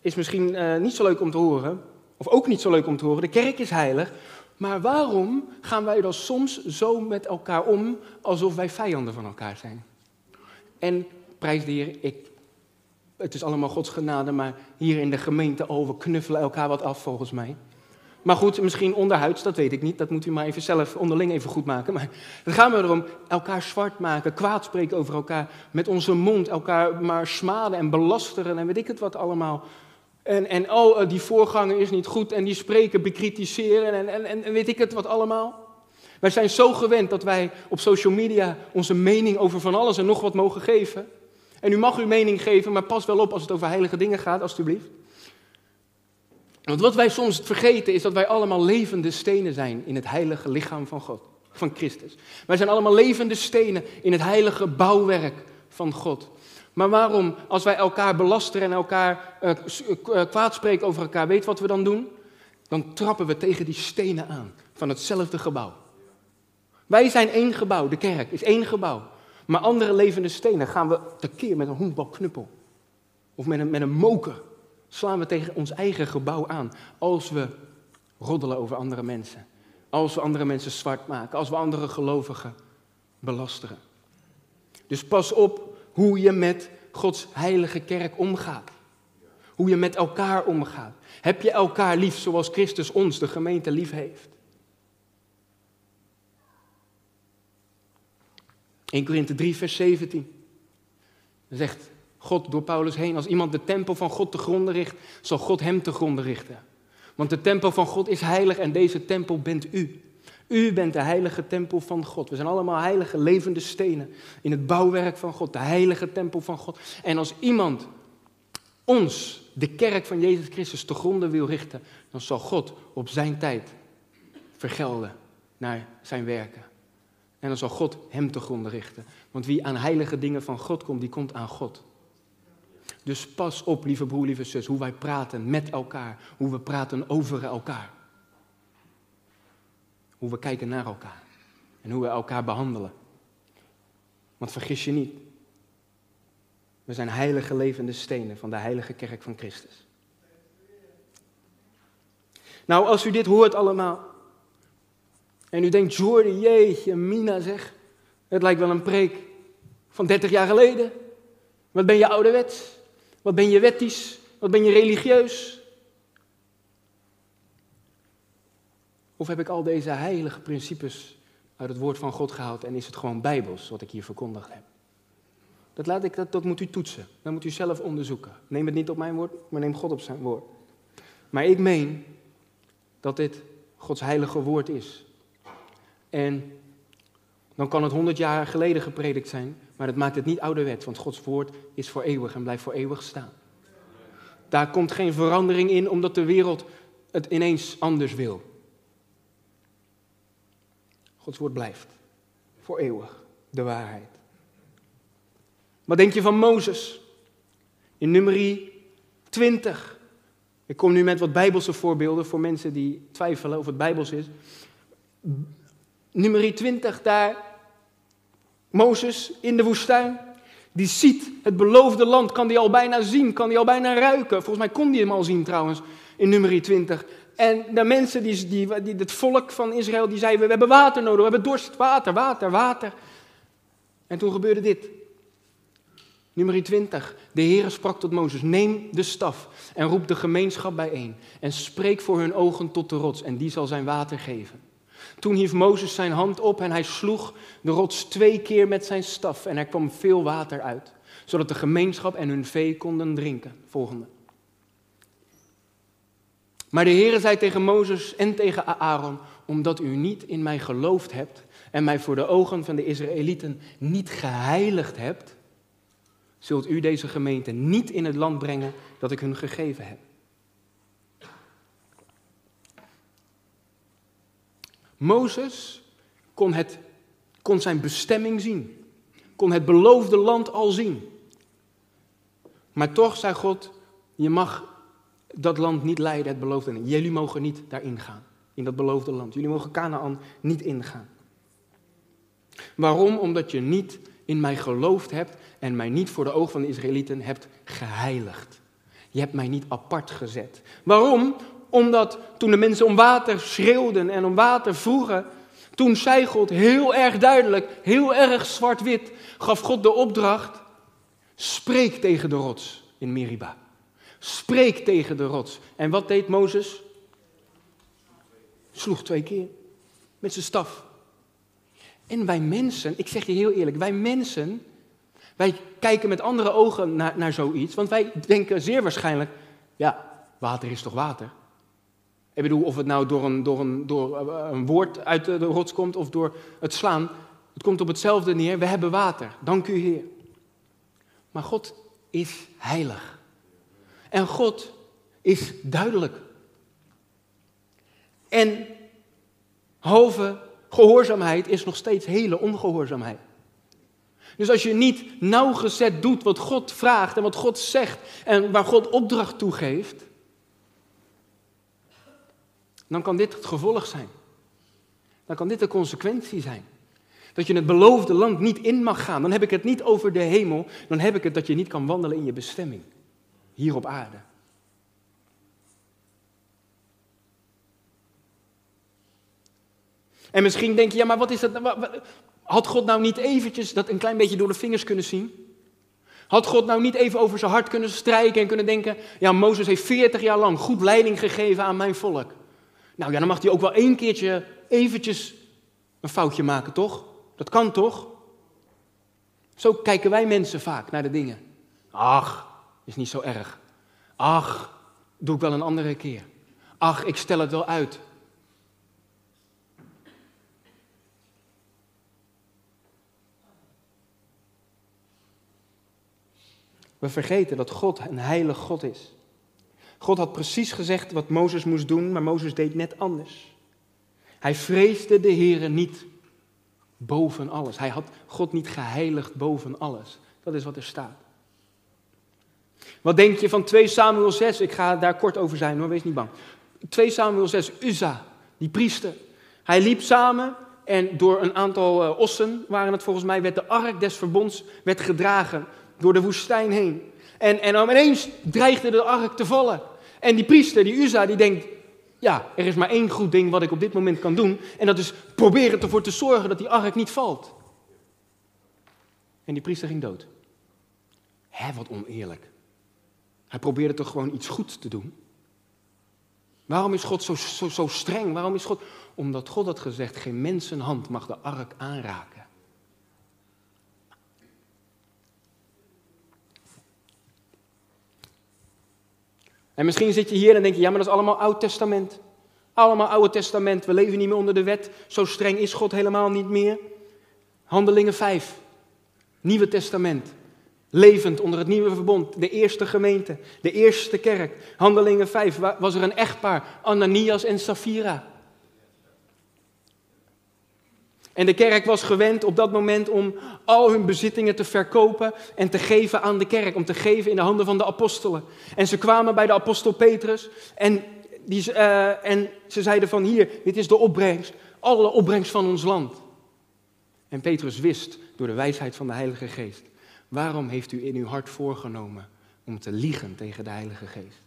is misschien uh, niet zo leuk om te horen, of ook niet zo leuk om te horen. De kerk is heilig, maar waarom gaan wij dan soms zo met elkaar om alsof wij vijanden van elkaar zijn? En prijs de Heer, ik, het is allemaal Gods genade, maar hier in de gemeente, oh, we knuffelen elkaar wat af volgens mij. Maar goed, misschien onderhuids, dat weet ik niet. Dat moet u maar even zelf onderling even goed maken. Maar dan gaan we erom elkaar zwart maken, kwaad spreken over elkaar, met onze mond elkaar maar smaden en belasteren en weet ik het wat allemaal. En, en oh, eh, die voorganger is niet goed en die spreken bekritiseren en, en, en weet ik het wat allemaal. Wij zijn zo gewend dat wij op social media onze mening over van alles en nog wat mogen geven. En u mag uw mening geven, maar pas wel op als het over heilige dingen gaat, alstublieft. Want wat wij soms vergeten is dat wij allemaal levende stenen zijn in het heilige lichaam van God, van Christus. Wij zijn allemaal levende stenen in het heilige bouwwerk van God. Maar waarom, als wij elkaar belasteren en elkaar uh, kwaad spreken over elkaar, weet wat we dan doen? Dan trappen we tegen die stenen aan van hetzelfde gebouw. Wij zijn één gebouw, de kerk is één gebouw. Maar andere levende stenen gaan we tekeer met een honkbalknuppel. Of met een, met een moker slaan we tegen ons eigen gebouw aan. Als we roddelen over andere mensen. Als we andere mensen zwart maken. Als we andere gelovigen belasteren. Dus pas op hoe je met Gods heilige kerk omgaat. Hoe je met elkaar omgaat. Heb je elkaar lief zoals Christus ons, de gemeente, lief heeft? 1 Korinthe 3, vers 17. Dan zegt God door Paulus heen. Als iemand de tempel van God te gronden richt, zal God hem te gronden richten. Want de tempel van God is heilig en deze tempel bent u. U bent de heilige tempel van God. We zijn allemaal heilige levende stenen in het bouwwerk van God, de heilige tempel van God. En als iemand ons, de kerk van Jezus Christus, te gronden wil richten, dan zal God op zijn tijd vergelden naar zijn werken. En dan zal God hem te gronden richten. Want wie aan heilige dingen van God komt, die komt aan God. Dus pas op, lieve broer, lieve zus, hoe wij praten met elkaar, hoe we praten over elkaar. Hoe we kijken naar elkaar en hoe we elkaar behandelen. Want vergis je niet, we zijn heilige levende stenen van de heilige kerk van Christus. Nou, als u dit hoort allemaal, en u denkt, Jordi, jeetje, Mina zeg, het lijkt wel een preek van 30 jaar geleden. Wat ben je ouderwets? Wat ben je wettisch? Wat ben je religieus? Of heb ik al deze heilige principes uit het woord van God gehaald en is het gewoon bijbels wat ik hier verkondigd heb? Dat, laat ik, dat, dat moet u toetsen. Dat moet u zelf onderzoeken. Neem het niet op mijn woord, maar neem God op zijn woord. Maar ik meen dat dit Gods heilige woord is. En dan kan het honderd jaar geleden gepredikt zijn, maar dat maakt het niet ouderwet, want Gods woord is voor eeuwig en blijft voor eeuwig staan. Daar komt geen verandering in omdat de wereld het ineens anders wil. Gods woord blijft voor eeuwig de waarheid. Wat denk je van Mozes? In nummerie 20. Ik kom nu met wat bijbelse voorbeelden voor mensen die twijfelen of het bijbels is. Nummer 20, daar Mozes in de woestijn. Die ziet het beloofde land, kan die al bijna zien, kan die al bijna ruiken. Volgens mij kon die hem al zien trouwens, in nummer 20. En de mensen, die, die, het volk van Israël, die zeiden, we hebben water nodig, we hebben dorst, water, water, water. En toen gebeurde dit. Nummer 20. De Heere sprak tot Mozes: Neem de staf en roep de gemeenschap bijeen. En spreek voor hun ogen tot de rots, en die zal zijn water geven. Toen hief Mozes zijn hand op en hij sloeg de rots twee keer met zijn staf en er kwam veel water uit, zodat de gemeenschap en hun vee konden drinken. Volgende. Maar de Heere zei tegen Mozes en tegen Aaron, omdat u niet in mij geloofd hebt en mij voor de ogen van de Israëlieten niet geheiligd hebt, zult u deze gemeente niet in het land brengen dat ik hun gegeven heb. Mozes kon, het, kon zijn bestemming zien, kon het beloofde land al zien. Maar toch zei God, je mag dat land niet leiden, het beloofde land. Jullie mogen niet daarin gaan, in dat beloofde land. Jullie mogen Canaan niet ingaan. Waarom? Omdat je niet in mij geloofd hebt en mij niet voor de ogen van de Israëlieten hebt geheiligd. Je hebt mij niet apart gezet. Waarom? Omdat toen de mensen om water schreeuwden en om water vroegen, toen zei God heel erg duidelijk, heel erg zwart-wit, gaf God de opdracht, spreek tegen de rots in Meriba. Spreek tegen de rots. En wat deed Mozes? Sloeg twee keer met zijn staf. En wij mensen, ik zeg je heel eerlijk, wij mensen, wij kijken met andere ogen naar, naar zoiets, want wij denken zeer waarschijnlijk, ja, water is toch water? Ik bedoel, of het nou door een, door een, door een woord uit de rots komt of door het slaan. Het komt op hetzelfde neer. We hebben water. Dank u, Heer. Maar God is heilig. En God is duidelijk. En halve gehoorzaamheid is nog steeds hele ongehoorzaamheid. Dus als je niet nauwgezet doet wat God vraagt en wat God zegt en waar God opdracht toe geeft, dan kan dit het gevolg zijn. Dan kan dit de consequentie zijn. Dat je het beloofde land niet in mag gaan. Dan heb ik het niet over de hemel. Dan heb ik het dat je niet kan wandelen in je bestemming. Hier op aarde. En misschien denk je, ja, maar wat is dat? Nou? Had God nou niet eventjes dat een klein beetje door de vingers kunnen zien? Had God nou niet even over zijn hart kunnen strijken en kunnen denken, ja, Mozes heeft 40 jaar lang goed leiding gegeven aan mijn volk. Nou ja, dan mag hij ook wel één keertje eventjes een foutje maken, toch? Dat kan toch? Zo kijken wij mensen vaak naar de dingen. Ach, is niet zo erg. Ach, doe ik wel een andere keer. Ach, ik stel het wel uit. We vergeten dat God een heilig God is. God had precies gezegd wat Mozes moest doen, maar Mozes deed net anders. Hij vreesde de Heere niet boven alles. Hij had God niet geheiligd boven alles. Dat is wat er staat. Wat denk je van 2 Samuel 6? Ik ga daar kort over zijn hoor, wees niet bang. 2 Samuel 6, Uza, die priester. Hij liep samen en door een aantal uh, ossen, waren het volgens mij, werd de ark des verbonds werd gedragen door de woestijn heen. En, en ineens dreigde de ark te vallen. En die priester, die Uza, die denkt, ja, er is maar één goed ding wat ik op dit moment kan doen. En dat is proberen ervoor te zorgen dat die ark niet valt. En die priester ging dood. Hé, wat oneerlijk. Hij probeerde toch gewoon iets goed te doen. Waarom is God zo, zo, zo streng? Waarom is God? Omdat God had gezegd, geen mensenhand mag de ark aanraken. En misschien zit je hier en denk je, ja, maar dat is allemaal Oud Testament. Allemaal Oude Testament. We leven niet meer onder de wet. Zo streng is God helemaal niet meer. Handelingen 5. Nieuwe Testament. Levend onder het nieuwe verbond. De eerste gemeente. De eerste kerk. Handelingen 5 was er een echtpaar. Ananias en Safira. En de kerk was gewend op dat moment om al hun bezittingen te verkopen en te geven aan de kerk, om te geven in de handen van de apostelen. En ze kwamen bij de apostel Petrus en, die, uh, en ze zeiden van hier, dit is de opbrengst, alle opbrengst van ons land. En Petrus wist door de wijsheid van de Heilige Geest, waarom heeft u in uw hart voorgenomen om te liegen tegen de Heilige Geest?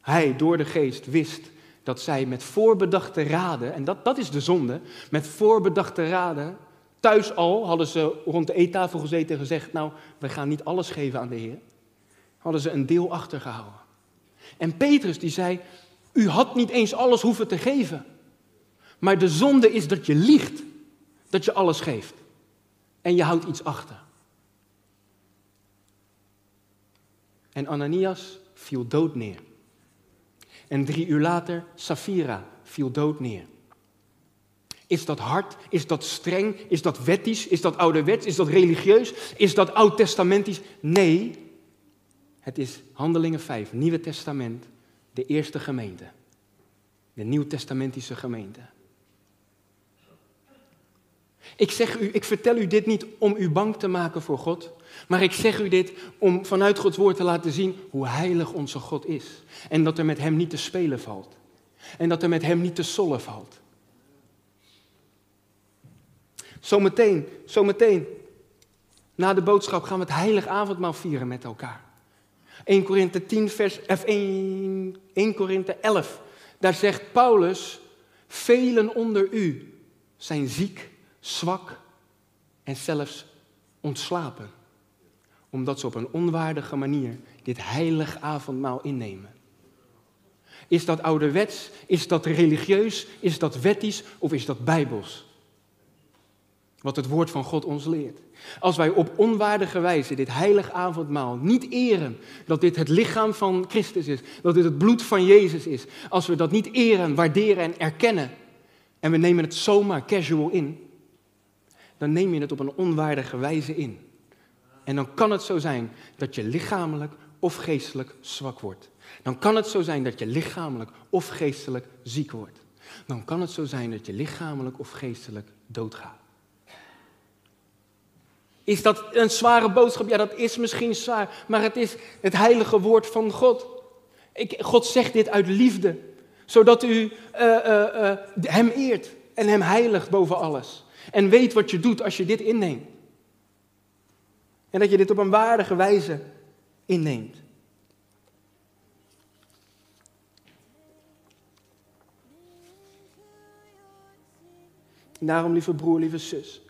Hij door de Geest wist dat zij met voorbedachte raden, en dat, dat is de zonde, met voorbedachte raden, thuis al hadden ze rond de eettafel gezeten en gezegd, nou, we gaan niet alles geven aan de Heer. Hadden ze een deel achtergehouden. En Petrus die zei, u had niet eens alles hoeven te geven. Maar de zonde is dat je liegt, dat je alles geeft. En je houdt iets achter. En Ananias viel dood neer. En drie uur later, Safira viel dood neer. Is dat hard? Is dat streng? Is dat wettisch? Is dat ouderwets? Is dat religieus? Is dat oud-testamentisch? Nee, het is Handelingen 5, Nieuwe Testament, de eerste gemeente. De Nieuw-testamentische gemeente. Ik zeg u, ik vertel u dit niet om u bang te maken voor God, maar ik zeg u dit om vanuit Gods woord te laten zien hoe heilig onze God is. En dat er met Hem niet te spelen valt. En dat er met Hem niet te sollen valt. Zometeen, zometeen, na de boodschap gaan we het heilig avondmaal vieren met elkaar. 1 Korinthe 10 vers, F 1, 1 Korinthe 11. Daar zegt Paulus, velen onder u zijn ziek, zwak en zelfs ontslapen omdat ze op een onwaardige manier dit heilig avondmaal innemen. Is dat ouderwets? Is dat religieus? Is dat wettisch? Of is dat bijbels? Wat het woord van God ons leert. Als wij op onwaardige wijze dit heilig avondmaal niet eren, dat dit het lichaam van Christus is, dat dit het bloed van Jezus is, als we dat niet eren, waarderen en erkennen, en we nemen het zomaar casual in, dan neem je het op een onwaardige wijze in. En dan kan het zo zijn dat je lichamelijk of geestelijk zwak wordt. Dan kan het zo zijn dat je lichamelijk of geestelijk ziek wordt. Dan kan het zo zijn dat je lichamelijk of geestelijk doodgaat. Is dat een zware boodschap? Ja, dat is misschien zwaar, maar het is het heilige woord van God. Ik, God zegt dit uit liefde, zodat u uh, uh, uh, Hem eert en Hem heiligt boven alles. En weet wat je doet als je dit inneemt. En dat je dit op een waardige wijze inneemt. daarom, lieve broer, lieve zus,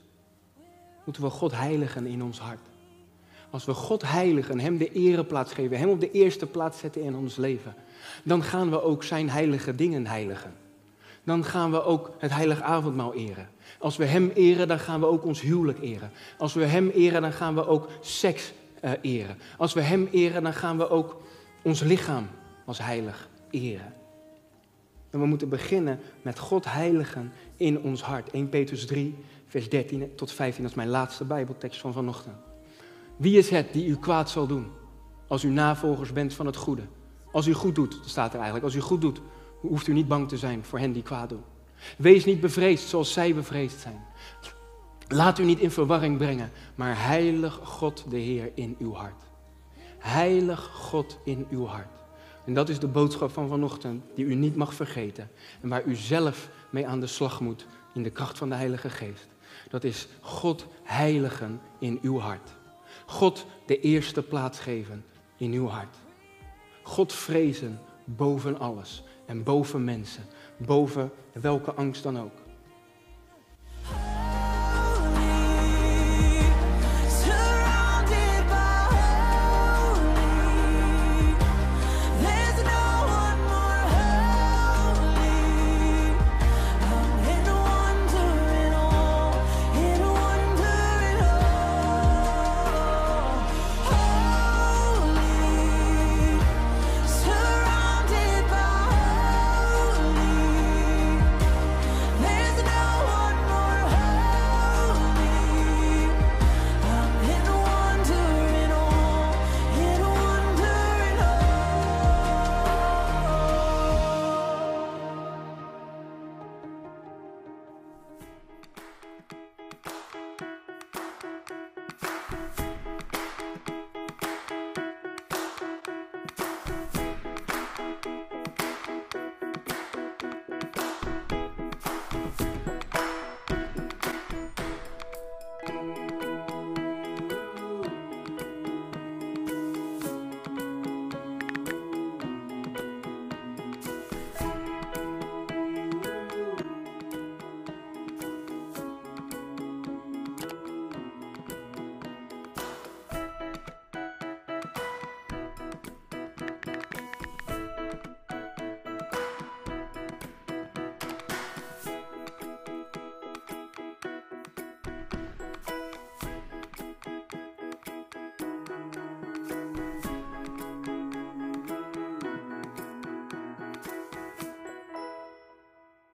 moeten we God heiligen in ons hart. Als we God heiligen, Hem de ereplaats geven, Hem op de eerste plaats zetten in ons leven, dan gaan we ook Zijn heilige dingen heiligen. Dan gaan we ook het heilige avondmaal eren. Als we Hem eren, dan gaan we ook ons huwelijk eren. Als we Hem eren, dan gaan we ook seks eh, eren. Als we Hem eren, dan gaan we ook ons lichaam als heilig eren. En we moeten beginnen met God heiligen in ons hart. 1 Petrus 3, vers 13 tot 15, dat is mijn laatste Bijbeltekst van vanochtend. Wie is het die u kwaad zal doen als u navolgers bent van het goede? Als u goed doet, staat er eigenlijk, als u goed doet, hoeft u niet bang te zijn voor hen die kwaad doen. Wees niet bevreesd zoals zij bevreesd zijn. Laat u niet in verwarring brengen, maar heilig God de Heer in uw hart. Heilig God in uw hart. En dat is de boodschap van vanochtend die u niet mag vergeten en waar u zelf mee aan de slag moet in de kracht van de Heilige Geest. Dat is God heiligen in uw hart. God de eerste plaats geven in uw hart. God vrezen boven alles en boven mensen, boven welke angst dan ook.